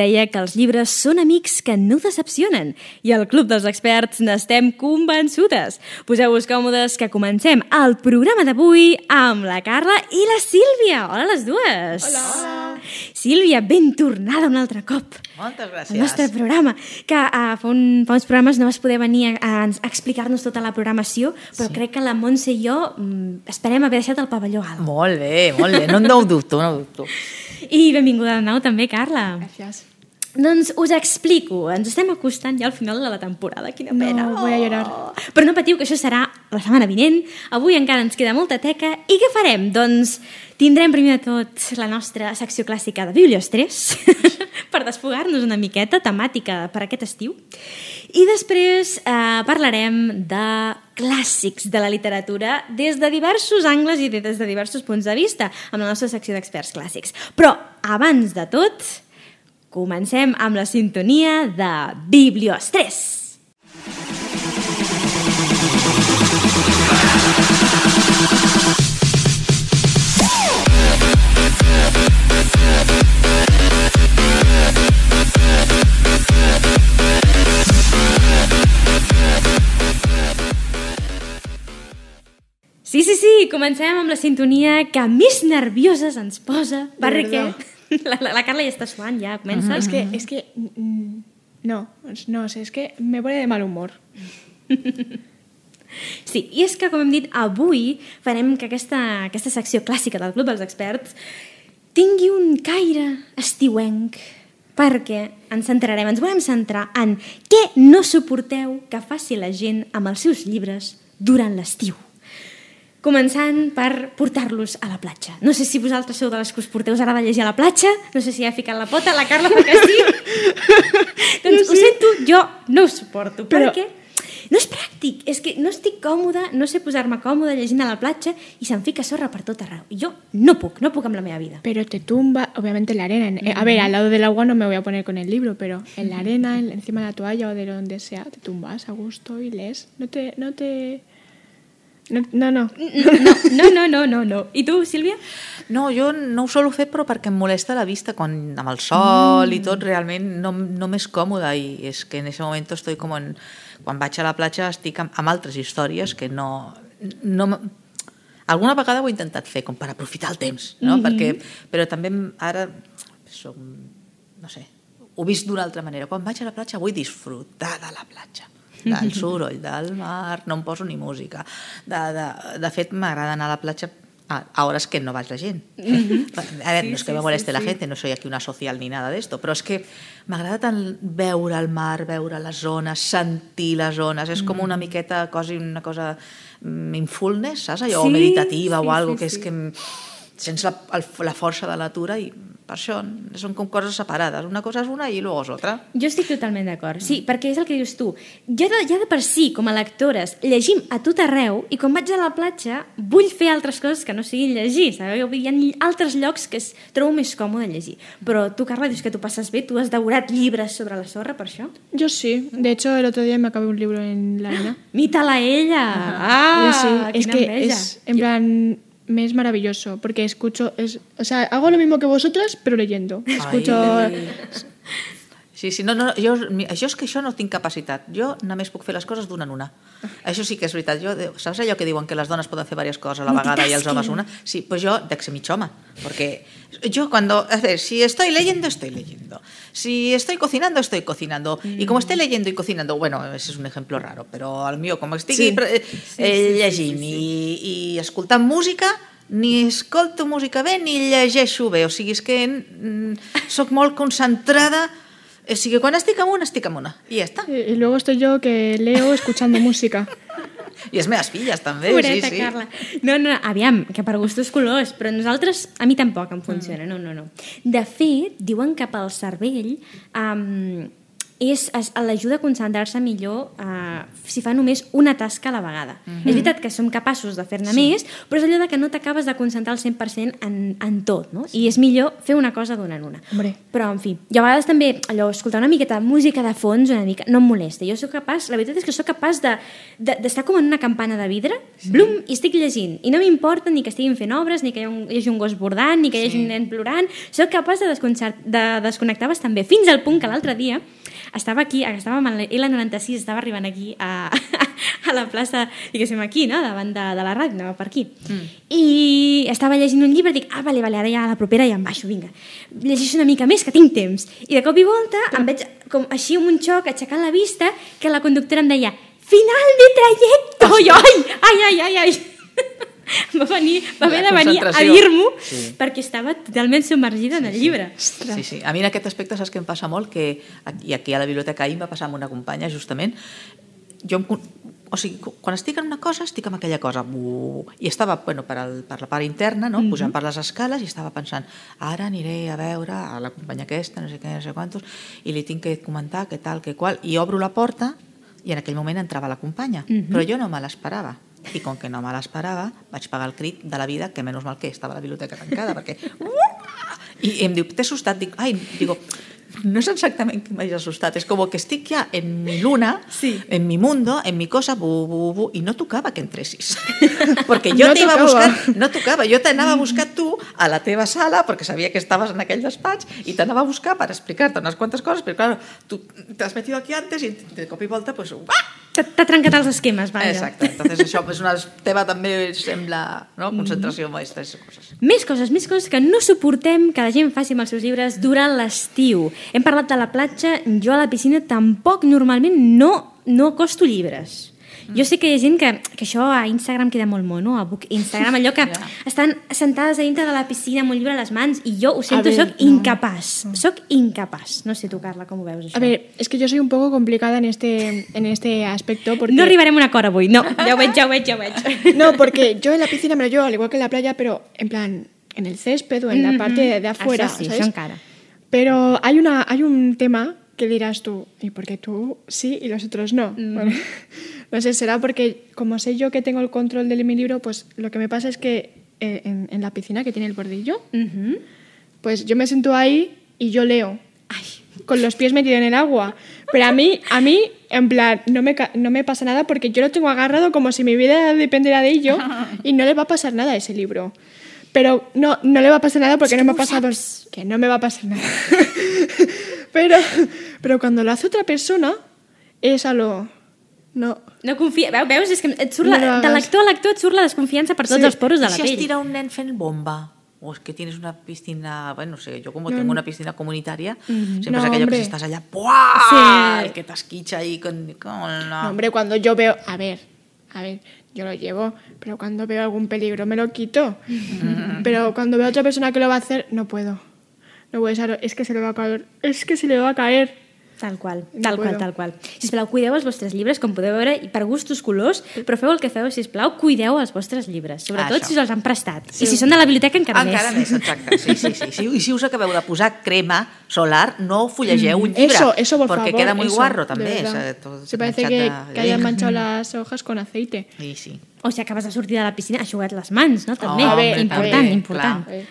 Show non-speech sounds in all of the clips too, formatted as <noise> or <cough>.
Deia que els llibres són amics que no decepcionen i al Club dels Experts n'estem convençudes. Poseu-vos còmodes que comencem el programa d'avui amb la Carla i la Sílvia. Hola les dues! Hola! Sílvia, ben tornada un altre cop. Moltes gràcies. El nostre programa, que uh, fa, un, fa uns programes no vas poder venir a, a, explicar-nos tota la programació, però sí. crec que la Montse i jo mm, esperem haver deixat el pavelló alt. Molt bé, molt bé. No, no ho dubto, no ho dubto. I benvinguda de nou també, Carla. Gracias. Doncs us explico, ens estem acostant ja al final de la temporada, quina No, pena. voy a llorar. Però no patiu, que això serà la setmana vinent. Avui encara ens queda molta teca. I què farem? Doncs tindrem primer de tot la nostra secció clàssica de Bibliostrés <laughs> per desfogar-nos una miqueta, temàtica per aquest estiu. I després eh, parlarem de clàssics de la literatura des de diversos angles i des de diversos punts de vista amb la nostra secció d'experts clàssics. Però, abans de tot, comencem amb la sintonia de Bibliostrés. Sí, sí, sí, comencem amb la sintonia que més nervioses ens posa. Perquè la, la, la Carla ja està suant, ja comença. Es que, es que, mm, no, no sé, es que me pone de mal humor. Sí, i és que, com hem dit, avui farem que aquesta, aquesta secció clàssica del Club dels Experts tingui un caire estiuenc, perquè ens centrarem, ens volem centrar en què no suporteu que faci la gent amb els seus llibres durant l'estiu. Començant per portar-los a la platja. No sé si vosaltres sou de les que us porteu ara de llegir a la platja, no sé si ha ficat la pota, la Carla que sí. <laughs> <laughs> doncs ho sento, jo no ho suporto, Però- perquè no és pràctic, és que no estic còmoda, no sé posar-me còmoda llegint a la platja i se'm fica sorra per tot arreu. Jo no puc, no puc amb la meva vida. Pero te tumba, obviamente, la arena. En- eh, A ver, al lado del agua no me voy a poner con el libro, pero en la arena, en- encima de la toalla o de donde sea, te tumbas a gusto y lees. No te... No, te... no, no. no. No, no, no, no, no. I tu, Sílvia? No, jo no ho solo fer, però perquè em molesta la vista quan amb el sol mm. i tot, realment no, no m'és còmode i és que en ese moment estoy com en... Quan vaig a la platja estic amb, amb altres històries que no... no alguna vegada ho he intentat fer, com per aprofitar el temps, no? Mm -hmm. perquè, però també ara som, no sé, ho he vist d'una altra manera. Quan vaig a la platja vull disfrutar de la platja del soroll del mar, no em poso ni música. De, de, de fet, m'agrada anar a la platja a, hores que no vaig la gent. A ver, no es que me moleste la gente, no soy aquí una social ni nada de esto, però és que m'agrada tant veure el mar, veure les zones, sentir les zones, és com una miqueta quasi una cosa mindfulness, saps? Allò, Sí, meditativa sí, o algo sí, que és sí. que sents la, el, la força de la natura i per això són com coses separades. Una cosa és una i luego és otra. Jo estic totalment d'acord. Sí, perquè és el que dius tu. Ja de, ja de per si, com a lectores, llegim a tot arreu i quan vaig a la platja vull fer altres coses que no siguin llegir. Sabeu? Hi ha altres llocs que es trobo més còmode llegir. Però tu, Carla, dius que tu passes bé, tu has devorat llibres sobre la sorra per això? Yo sí. De hecho, el otro día me acabé un libro en la arena. <gasps> Mita-la ella! Ah, Yo sí. Es quina que enveja. es, en plan, me es maravilloso porque escucho, es, o sea, hago lo mismo que vosotras, pero leyendo. Escucho... Ai. <laughs> Sí, sí, no, no, jo, això és que això no tinc capacitat. Jo només puc fer les coses d'una en una. Això sí que és veritat. Jo, saps allò que diuen que les dones poden fer diverses coses a la vegada i els homes una? Sí, pues yo de que ser mig home. Porque yo cuando, a ver, si estoy leyendo, estoy leyendo. Si estoy cocinando, estoy cocinando. Y como esté leyendo y cocinando, bueno, ese es un ejemplo raro, però el mío, com estigui Sí. sí. Sí, eh, sí, sí, llegint sí, i, i escoltant música, ni escolto música bé ni llegeixo bé. O sigui, és que mm, sóc molt concentrada. O sigui, quan estic amb una, estic amb una. I ja està. Y luego estoy yo que leo escuchando <laughs> música. I les meves filles, també. Pobreta, sí, sí. Carla. No, no, aviam, que per gustos colors, però nosaltres, a mi tampoc em funciona, no, no, no. De fet, diuen que pel cervell um, és, és l'ajuda a concentrar-se millor eh, si fa només una tasca a la vegada. Mm -hmm. És veritat que som capaços de fer-ne sí. més, però és allò de que no t'acabes de concentrar al 100% en, en tot, no? I és millor fer una cosa d'una en una. Hombre. Però, en fi, jo a vegades també, allò, escoltar una miqueta de música de fons, una mica, no em molesta. Jo sóc capaç, la veritat és que sóc capaç d'estar de, de, com en una campana de vidre, sí. blum, i estic llegint. I no m'importa ni que estiguin fent obres, ni que hi, un, hi hagi un gos bordant, ni que hi hagi sí. un nen plorant. Sóc capaç de, de desconnectar bastant bé, fins al punt que l'altre dia estava aquí, estàvem a l'L96, estava arribant aquí a, <laughs> a la plaça, diguéssim, aquí, no? davant de, de la ràdio, anava per aquí. Mm. I estava llegint un llibre i dic, ah, vale, vale, ara ja a la propera ja em baixo, vinga. Llegeixo una mica més, que tinc temps. I de cop i volta em veig com així amb un xoc, aixecant la vista, que la conductora em deia, final de trajecte! Ai, ai, ai, ai, ai, ai. <laughs> <laughs> va, venir, va haver de venir a dir-m'ho sí. perquè estava totalment submergida sí, en el llibre. Sí. sí, sí. A mi en aquest aspecte saps que em passa molt? Que, I aquí a la biblioteca ahir em va passar amb una companya, justament, jo em, o sigui, quan estic en una cosa, estic en aquella cosa. I estava, bueno, per, al, per la part interna, no? Mm -hmm. pujant per les escales, i estava pensant, ara aniré a veure a la companya aquesta, no sé què, no sé quantos, i li tinc que comentar què tal, què qual, i obro la porta, i en aquell moment entrava la companya. Mm -hmm. Però jo no me l'esperava i com que no me l'esperava, vaig pagar el crit de la vida, que menys mal que estava la biblioteca tancada, perquè... <laughs> I em diu, t'he assustat? Dic, ai, digo, no és exactament que m'hagi assustat, és com que estic ja en mi luna, sí. en mi mundo, en mi cosa, bu, bu, bu, i no tocava que entressis. <laughs> perquè jo no t'iva a buscar, no tocava, jo t'anava a buscar tu a la teva sala, perquè sabia que estaves en aquell despatx, i t'anava a buscar per explicar-te unes quantes coses, però claro, tu t'has metido aquí antes i de cop i volta, pues, uah, T'ha trencat els esquemes, vaja. Exacte, entonces això és una teva també sembla no? concentració mm -hmm. amb aquestes coses. Més coses, més coses que no suportem que la gent faci amb els seus llibres durant l'estiu. Hem parlat de la platja, jo a la piscina tampoc normalment no, no acosto llibres. Jo sé que hi ha gent que, que això a Instagram queda molt mono, a Instagram, allò que <laughs> ja. estan sentades a dintre de la piscina amb un llibre a les mans i jo ho sento, soc no. incapaç. No. Soc incapaç. No sé tu, Carla, com ho veus, això? A ver, es que yo soy un poco complicada en este, en este aspecto porque... No arribarem a un acord avui, no. Ja ho veig, ja ho veig, ja ho veig. <laughs> No, porque yo en la piscina me lo llevo al igual que en la playa, pero en plan, en el césped o en la parte de, de afuera, Això sí, ¿sabes? això encara. Pero hay, una, hay un tema que dirás tú, ¿y por qué tú sí y los otros no? Mm. Bueno, <laughs> no sé, será porque como sé yo que tengo el control de mi libro, pues lo que me pasa es que eh, en, en, la piscina que tiene el bordillo, uh -huh. pues yo me siento ahí y yo leo. Ay, con los pies metidos en el agua. Pero a mí, a mí, en plan, no me, no me pasa nada porque yo lo tengo agarrado como si mi vida dependiera de ello <laughs> y no le va a pasar nada a ese libro. Pero no, no le va a pasar nada porque no me ha pasado... Que no me va a pasar nada. <laughs> pero, pero cuando lo hace otra persona, és a lo... No. No confia... Veu, veus? És que et surt la, no de lector a lector et surt la desconfiança per tots sí. els poros de la si pell. Si es tira un nen fent bomba, o es que tienes una piscina, bueno, no sé, yo como no. tengo una piscina comunitaria, mm -hmm. siempre no, es aquello hombre. que si estás allá, ¡buah! Sí. El que te asquicha ahí con, con la... No, hombre, cuando yo veo, a ver, a ver, yo lo llevo, pero cuando veo algún peligro me lo quito. Pero cuando veo a otra persona que lo va a hacer, no puedo. No puedo, es que se le va a caer, es que se le va a caer. Tal qual, tal qual, tal qual. Sisplau, cuideu els vostres llibres, com podeu veure, i per gustos colors, però feu el que feu, sisplau, cuideu els vostres llibres, sobretot ah, si els han prestat. Sí. I si són de la biblioteca, encara, encara més. Encara més, exacte. Sí, sí, sí, sí. I si us acabeu de posar crema solar, no fullegeu un llibre, eso, eso, por porque favor, queda muy eso, guarro també. Se parece que, de... que hayan manchado las hojas con aceite. Sí, sí. O si acabes de sortir de la piscina, aixugat les mans, no? També. Oh, bé, important, bé, important. Clar.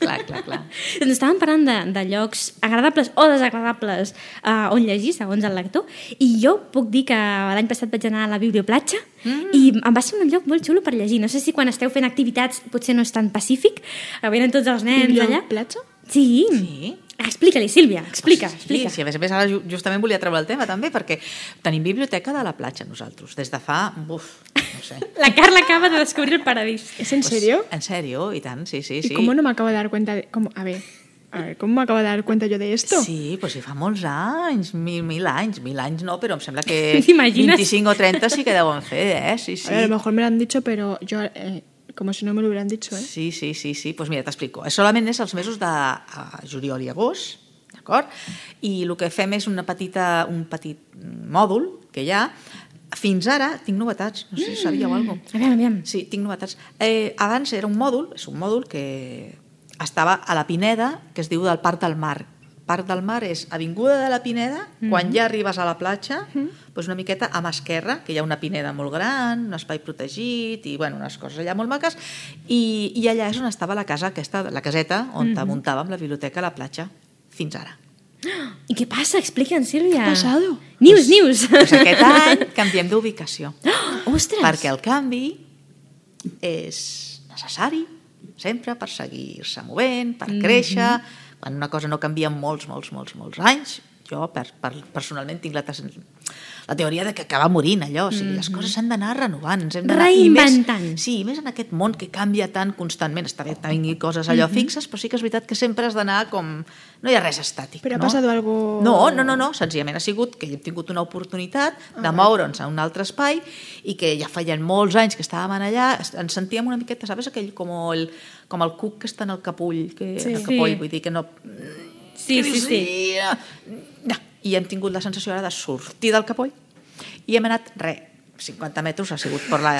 Clar, clar, clar. <laughs> doncs estàvem parlant de, de llocs agradables o desagradables uh, on llegir, segons el lector, i jo puc dir que l'any passat vaig anar a la Biblioplatja mm. i em va ser un lloc molt xulo per llegir. No sé si quan esteu fent activitats potser no és tan pacífic, que venen tots els nens allà. Biblioplatja? Sí. Sí. Explica-li, Sílvia, explica, sí, explica. Sí, a més a més ara justament volia treure el tema també perquè tenim biblioteca de la platja nosaltres, des de fa... Uf, no sé. <laughs> La Carla acaba de descobrir el paradís. ¿Es en serio? Pues, en serio, y tan, sí, sí, ¿Y sí. cómo no me acabo de dar cuenta de... Cómo, a ver, a ver, ¿cómo me acabo de dar cuenta yo de esto? Sí, pues si fa molts anys, mil, mil anys, mil anys no, però em sembla que <laughs> ¿T'imagines? 25 o 30 sí que deuen fer, eh? Sí, sí. A, ver, a lo mejor me lo han dicho, pero yo... Eh, como si no me lo hubieran dicho, ¿eh? Sí, sí, sí, sí. Pues mira, t'explico. Solament és els mesos de juliol i agost, d'acord? I el que fem és una petita, un petit mòdul que hi ha fins ara tinc novetats, no sé si sabíeu alguna cosa. Aviam, aviam. Sí, tinc novetats. Eh, abans era un mòdul, és un mòdul que estava a la Pineda, que es diu del Parc del Mar, part del mar és Avinguda de la Pineda, quan ja arribes a la platja, doncs una miqueta a mà esquerra, que hi ha una pineda molt gran, un espai protegit i bueno, unes coses allà molt maques, i, i allà és on estava la casa aquesta, la caseta on mm muntàvem la biblioteca a la platja, fins ara. I què passa? Explica'n, Sílvia. ha passado? News, news. Pues aquest any canviem d'ubicació, <gasps> Ostres! perquè el canvi és necessari sempre per seguir-se movent, per créixer, quan una cosa no canvia molts, molts, molts, molts anys, jo per, per, personalment tinc la, la teoria de que acaba morint allò, o sigui, les coses s'han d'anar renovant, ens hem d'anar... i més- Reinventant. Sí, més en aquest món que canvia tant constantment, està bé tenir coses allò fixes, però sí que és veritat que sempre has d'anar com... No hi ha res estàtic, Però ha no? passat algo... No, no, no, no, senzillament ha sigut que hem tingut una oportunitat de moure'ns a un altre espai i que ja feien molts anys que estàvem allà, ens sentíem una miqueta, sabes, aquell com el, com el cuc que està en el capull, que, Sí. el capoll, Sí. vull dir que no... Sí, sí, sí. No. I hem tingut la sensació ara de sortir del capoll i hem anat, re, 50 metres ha sigut per la,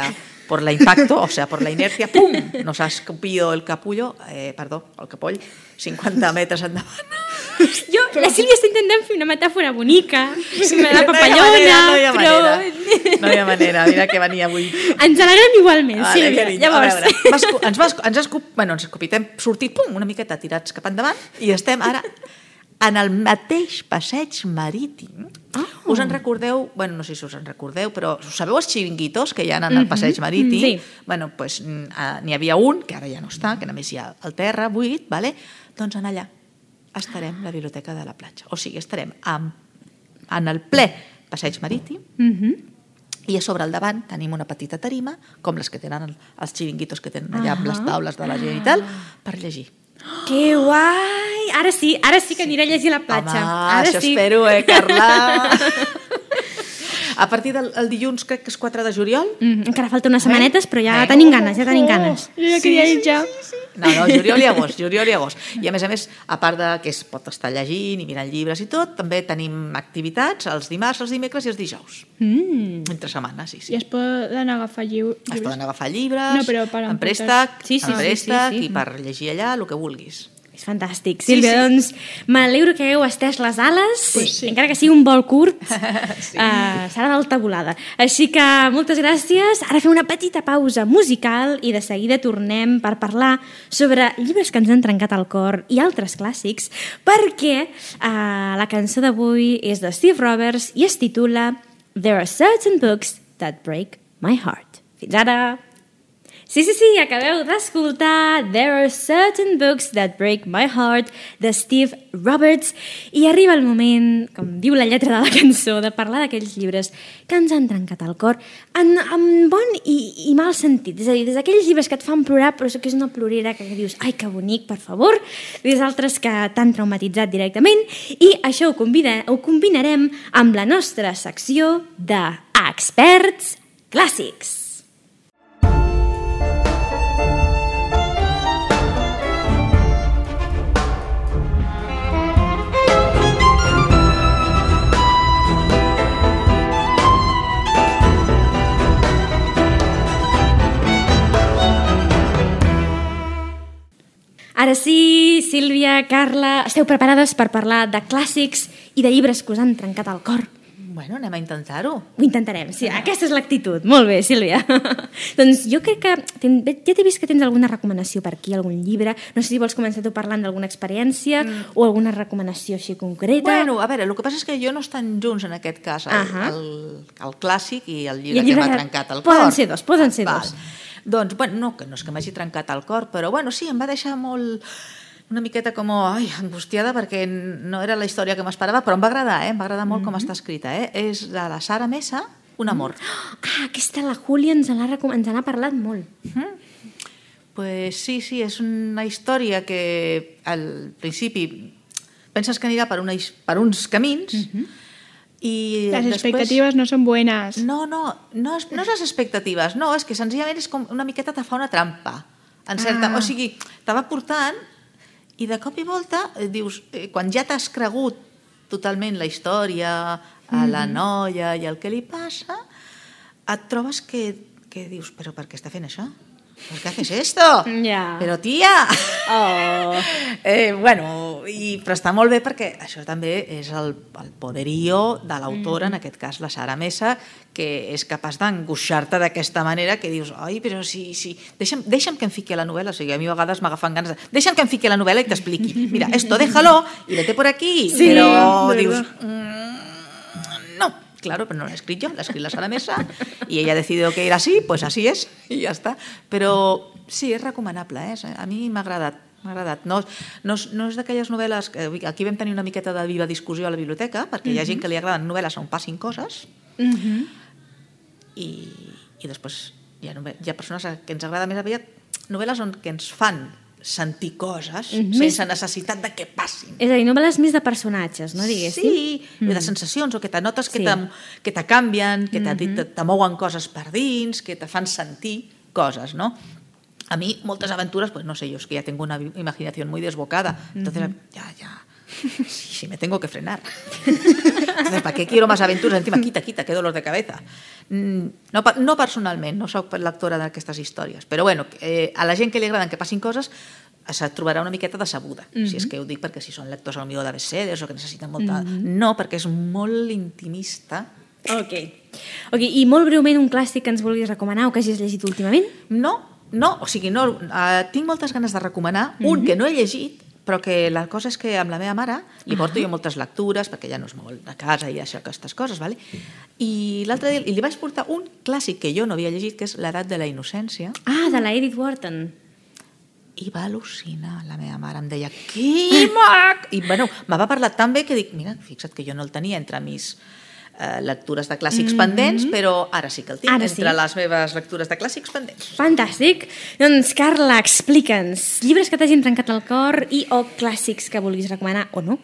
por la impacto, o sea, por la inercia, ¡pum! Nos ha escupido el capullo, eh, perdó, el capoll, 50 metres endavant. Jo, la Sílvia està intentant fer una metàfora bonica, la No hi ha papallona, manera, no hi ha però... manera. No hi ha manera, mira que venia avui. Ens alegrem igualment, Vale, Sílvia. carinyo. Llavors... A veure, va escu- ens, va, ens, escup, bueno, ens escupit, hem sortit pum, una miqueta tirats cap endavant i estem ara en el mateix passeig marítim. Ah. Us en recordeu, bueno, no sé si us en recordeu, però us sabeu els xiringuitos que hi ha en el passeig marítim? Sí. Bueno, pues, mm, ah, n'hi havia un, que ara ja no està, que només hi ha al terra, buit, vale? doncs en allà estarem la biblioteca de la platja. O sigui, estarem en, en el ple passeig marítim, Mhm. i a sobre al davant tenim una petita tarima, com les que tenen el- els xiringuitos que tenen allà amb les taules de la gent i tal, per llegir. Que guai! Ara sí, ara sí que aniré a llegir a la platja. Home, ara això sí. espero, eh, Carla? <laughs> a partir del el dilluns, crec que és 4 de juliol, Mm, encara falta unes setmanetes, però ja Eh? tenim ganes, ja tenim ganes. Jo ja queria ir ja. No, no, juliol i agost, <laughs> juliol i agost. I a més a més, a part de que es pot estar llegint i mirant llibres i tot, també tenim activitats els dimarts, els dimecres i els dijous. Mm. Entre setmana, sí, sí. I es poden agafar lliu- Es llibres. poden agafar llibres, No, però per en emportar- préstec, Sí, sí, en sí, préstec sí, sí. i per llegir allà el que vulguis. És fantàstic. Sílvia, sí. doncs m'alegro que hagueu estès les ales, Pues sí. encara que sigui un vol curt, <laughs> sí. uh, serà d'alta volada. Així que moltes gràcies. Ara fem una petita pausa musical i de seguida tornem per parlar sobre llibres que ens han trencat el cor i altres clàssics, perquè uh, la cançó d'avui és de Steve Roberts i es titula There are certain books that break my heart. Fins ara! Sí, sí, sí, acabeu d'escoltar There are certain books that break my heart de Steve Roberts i arriba el moment, com diu la lletra de la cançó, de parlar d'aquells llibres que ens han trencat el cor en, en bon i, i mal sentit. És a dir, des d'aquells llibres que et fan plorar però que és una plorera que dius ai, que bonic, per favor, des d'altres que t'han traumatitzat directament i això ho, convida, ho combinarem amb la nostra secció de Experts Clàssics. Ara sí, Sílvia, Carla, esteu preparades per parlar de clàssics i de llibres que us han trencat el cor? Bueno, anem a intentar-ho. Ho intentarem, sí, aquesta és l'actitud. Molt bé, Sílvia. <laughs> doncs jo crec que ten, ja t'he vist que tens alguna recomanació per aquí, algun llibre. No sé si vols començar tu parlant d'alguna experiència mm. o alguna recomanació així concreta. Bueno, a veure, el que passa és que jo no estan junts en aquest cas, el, Ahà. el, el clàssic i el I llibre, el llibre que m'ha trencat el cor. Poden ser dos, poden ser dos. Doncs, bueno, no, que no és que m'hagi trencat el cor, però bueno, sí, em va deixar molt una miqueta com, ai, angustiada perquè no era la història que m'esperava, però em va agradar, eh? em va agradar molt com està escrita. Eh? És de la Sara Mesa, Un amor. Ah, aquesta la Júlia ens n'ha recom- ens n'ha parlat molt. Pues sí, sí, és una història que al principi penses que anirà per, una, per uns camins i Las després... expectativas no son buenas. No, no, no és, no és les expectatives, no, és que senzillament és com una miqueta te fa una trampa. En certa, Ah. O sigui, te va portant i de cop i volta dius, eh, quan ja t'has cregut totalment la història, a la noia i el que li passa, et trobes que, que dius, però per què està fent això? ¿Por qué haces esto? Ja. Però tia... Oh. <laughs> Eh, bueno, i, però està molt bé perquè això també és el, el poderío de l'autora, en aquest cas la Sara Mesa, que és capaç d'angoixar-te d'aquesta manera que dius, ai, però si... si deixa'm, deixa'm que em fiqui a la novel·la, o sigui, a mi a vegades m'agafen ganes de... Deixa'm que em fiqui a la novel·la i t'expliqui. Mira, esto déjalo y vete por aquí. Sí, però dius. "Mm, claro, pero no la he escrito yo, la escrito la Sara Mesa y ella ha decidido que era así, pues así es y ya está. Però sí, és recomanable, eh? a mi m'ha agradat. M'ha agradat. No, no, no és d'aquelles novel·les... Que, aquí vam tenir una miqueta de viva discussió a la biblioteca, perquè hi ha gent que li agraden novel·les on passin coses Mhm. i, i després hi ha, hi ha persones que ens agrada més aviat novel·les on que ens fan sentir coses Mhm. sense necessitat de que passin. És a dir, novel·les més de personatges, no diguéssim? Sí, mm. de sensacions, o que te notes que Sí. te, que te canvien, que te, mm -hmm. te, te mouen coses per dins, que te fan sentir coses, no? A mí, moltes aventures, pues no sé, yo es que ya tengo una imaginación muy desbocada, entonces ya, ya, sí, me tengo que frenar. Entonces, ¿para qué quiero más aventuras? Encima, quita, quita, qué dolor de cabeza. Mm, No, no personalment, no sóc lectora d'aquestes històries, però bueno, eh, a la gent que li agraden que passin coses se trobarà una miqueta decebuda, mm -hmm. si és que ho dic perquè si són lectors potser de bestsellers o que necessiten molta... Mm -hmm. No, perquè és molt intimista. Ok. Ok, i molt breument un clàssic que ens vulguis recomanar o que hagis llegit últimament? No, no, o sigui, no, uh, tinc moltes ganes de recomanar un que no he llegit, però que la cosa és que amb la meva mare li porto jo moltes lectures, perquè ja no es mou a casa i això, aquestes coses, vale? i l'altre dia li vaig portar un clàssic que jo no havia llegit, que és L'edat de la innocència, Ah, de la Edith Wharton. i va al·lucinar la meva mare, em deia, que <laughs> mac! I bueno, me va parlar tan bé que dic, mira, fixa't que jo no el tenia entre mis eh, lectures de clàssics pendents, però ara sí que el tinc, Ara sí. entre les meves lectures de clàssics pendents. Fantàstic. Doncs, Carla, explica'ns llibres que t'hagin trencat el cor i o clàssics que vulguis recomanar o no.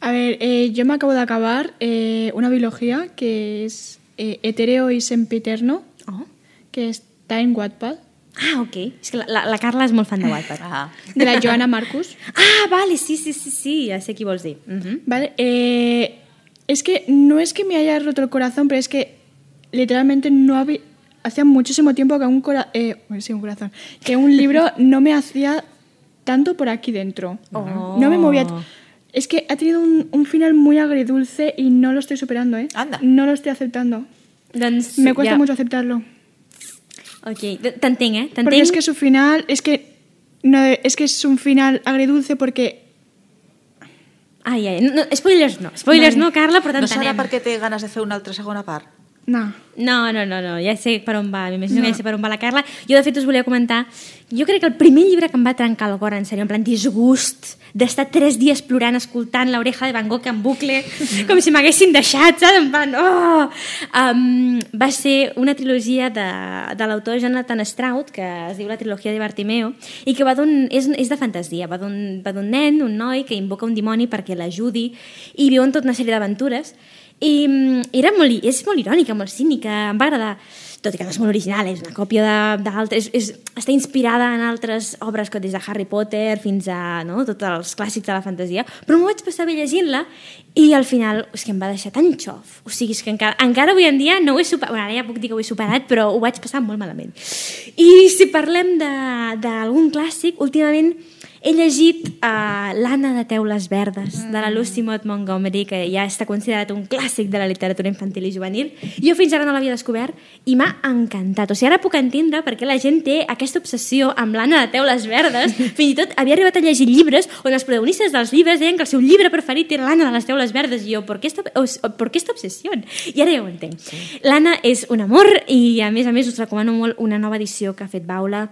A ver, eh, yo me acabo de acabar eh, una biología que es eh, Etéreo y Sempiterno, Oh. que está en Wattpad, Ah, ok. És que la, la, la Carla és molt fan de Wattpad. Ah. de la Joana Marcus. <laughs> Ah, vale, sí, sí, sí, sí, ja sé qui vols dir. Uh -huh. Vale, eh, es que no es que me haya roto el corazón, pero es que literalmente no había... Hacía muchísimo tiempo que un, cora- eh, bueno, sí, un corazón, que un libro <laughs> no me hacía tanto por aquí dentro. Oh. No me movía. Es que ha tenido un, un final muy agridulce y no lo estoy superando, ¿eh? Anda. No lo estoy aceptando. Me cuesta mucho aceptarlo. Ok, t- t'entenc, eh? Porque es que su final, es que no, es que es un final agridulce porque Ai, ai, no, no, spoilers no, spoilers Vale. no, Carla, però No serà perquè té ganes de fer una altra segona part? No. No, no, no, no, ja sé per on va, m'imagino no. que ja sé per on va la Carla. Jo, de fet, us volia comentar, jo crec que el primer llibre que em va trencar el cor, en sèrio, en plan disgust, d'estar tres dies plorant, escoltant l'oreja de Van Gogh en bucle, com si m'haguessin deixat, saps? En plan, oh! Um, va ser una trilogia de, de l'autor Jonathan Stroud, que es diu la trilogia de Bartimeo, i que va d'un, és, és de fantasia, va d'un va d'un nen, un noi, que invoca un dimoni perquè l'ajudi, i viuen tota una sèrie d'aventures, i mm, era molt, és molt irònica, molt cínica, em va agradar, tot i que no és molt original, és una còpia d'altres, està inspirada en altres obres que des de Harry Potter fins a no, tots els clàssics de la fantasia, però m'ho vaig passar bé llegint-la i al final és que em va deixar tan xof, o sigui, és que encara, encara avui en dia no ho he superat, bueno, ara ja puc dir que ho he superat, però ho vaig passar molt malament. I si parlem d'algun clàssic, últimament he llegit uh, L'Anna de Teules Verdes, de la Lucy Maud Montgomery, que ja està considerat un clàssic de la literatura infantil i juvenil. Jo fins ara no l'havia descobert i m'ha encantat. O sigui, ara puc entendre per què la gent té aquesta obsessió amb l'Anna de Teules Verdes. <laughs> Fins i tot havia arribat a llegir llibres on els protagonistes dels llibres deien que el seu llibre preferit era l'Anna de les Teules Verdes. I jo, per què esta, per què esta obsessió? I ara ja ho entenc. Sí. L'Anna és un amor i, a més a més, us recomano molt una nova edició que ha fet Baula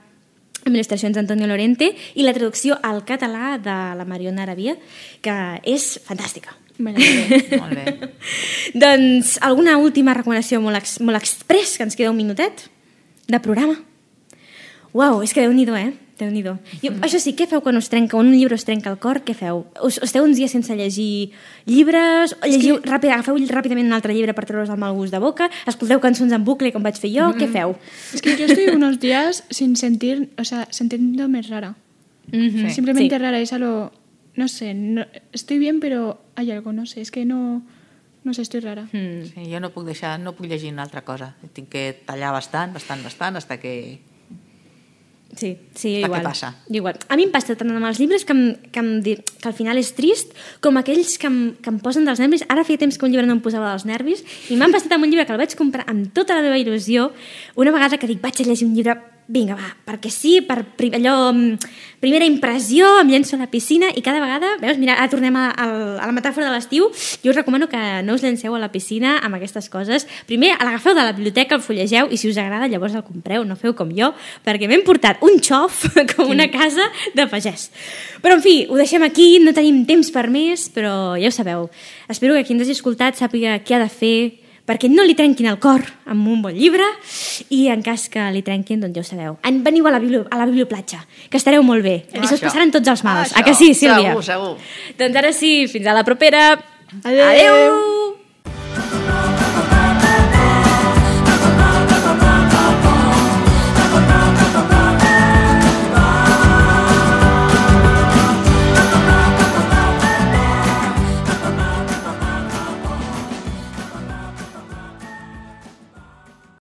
amb il·lustracions d'Antonio Lorente i la traducció al català de la Mariona Arabia, que és fantàstica. <laughs> Molt bé. doncs, alguna última recomanació molt, ex, molt express, que ens queda un minutet de programa. Uau, és que déu-n'hi-do, eh? déu nhi mm. Això sí, què feu quan us trenca, quan un llibre us trenca el cor? Què feu? Us, esteu uns dies sense llegir llibres? O llegiu, que... ràpid, agafeu ràpidament un altre llibre per treure's el mal gust de boca? Escolteu cançons en bucle, com vaig fer jo? Mm. Què feu? Es que yo estoy unos días sin sentir, o sea, sintiéndome rara. Mm -hmm. Simplemente sí. rara, es algo, no sé, no, estoy bien, pero hay algo, no sé, es que no, no sé, estoy rara. Mm. Sí, jo no puc deixar, no puc llegir una altra cosa. Tinc que tallar bastant, bastant, bastant, hasta que... Sí, sí, igual. que passa. Igual. A mi em passa tant amb els llibres que, em, que, em, que al final és trist com aquells que em, que em posen dels nervis. Ara feia temps que un llibre no em posava dels nervis i m'han passat amb un llibre que el vaig comprar amb tota la meva il·lusió una vegada que dic vaig a llegir un llibre vinga, va, perquè sí, per allò, mm, primera impressió, em llenço a la piscina i cada vegada, veus, mira, ara tornem a, a, a la metàfora de l'estiu, jo us recomano que no us llenceu a la piscina amb aquestes coses. Primer, l'agafeu de la biblioteca, el fullegeu i si us agrada llavors el compreu, no feu com jo, perquè m'hem portat un xof <laughs> com una casa de pagès. Però, en fi, ho deixem aquí, no tenim temps per més, però ja ho sabeu. Espero que qui ens hagi escoltat sàpiga què ha de fer perquè no li trenquin el cor amb un bon llibre i en cas que li trenquin, doncs ja ho sabeu. En veniu a la, biblio, a la biblioplatja, que estareu molt bé. I se us passaran tots els mals. Això. A que sí, Sílvia? Segur, segur. Doncs ara sí, fins a la propera. Adeu. Adeu.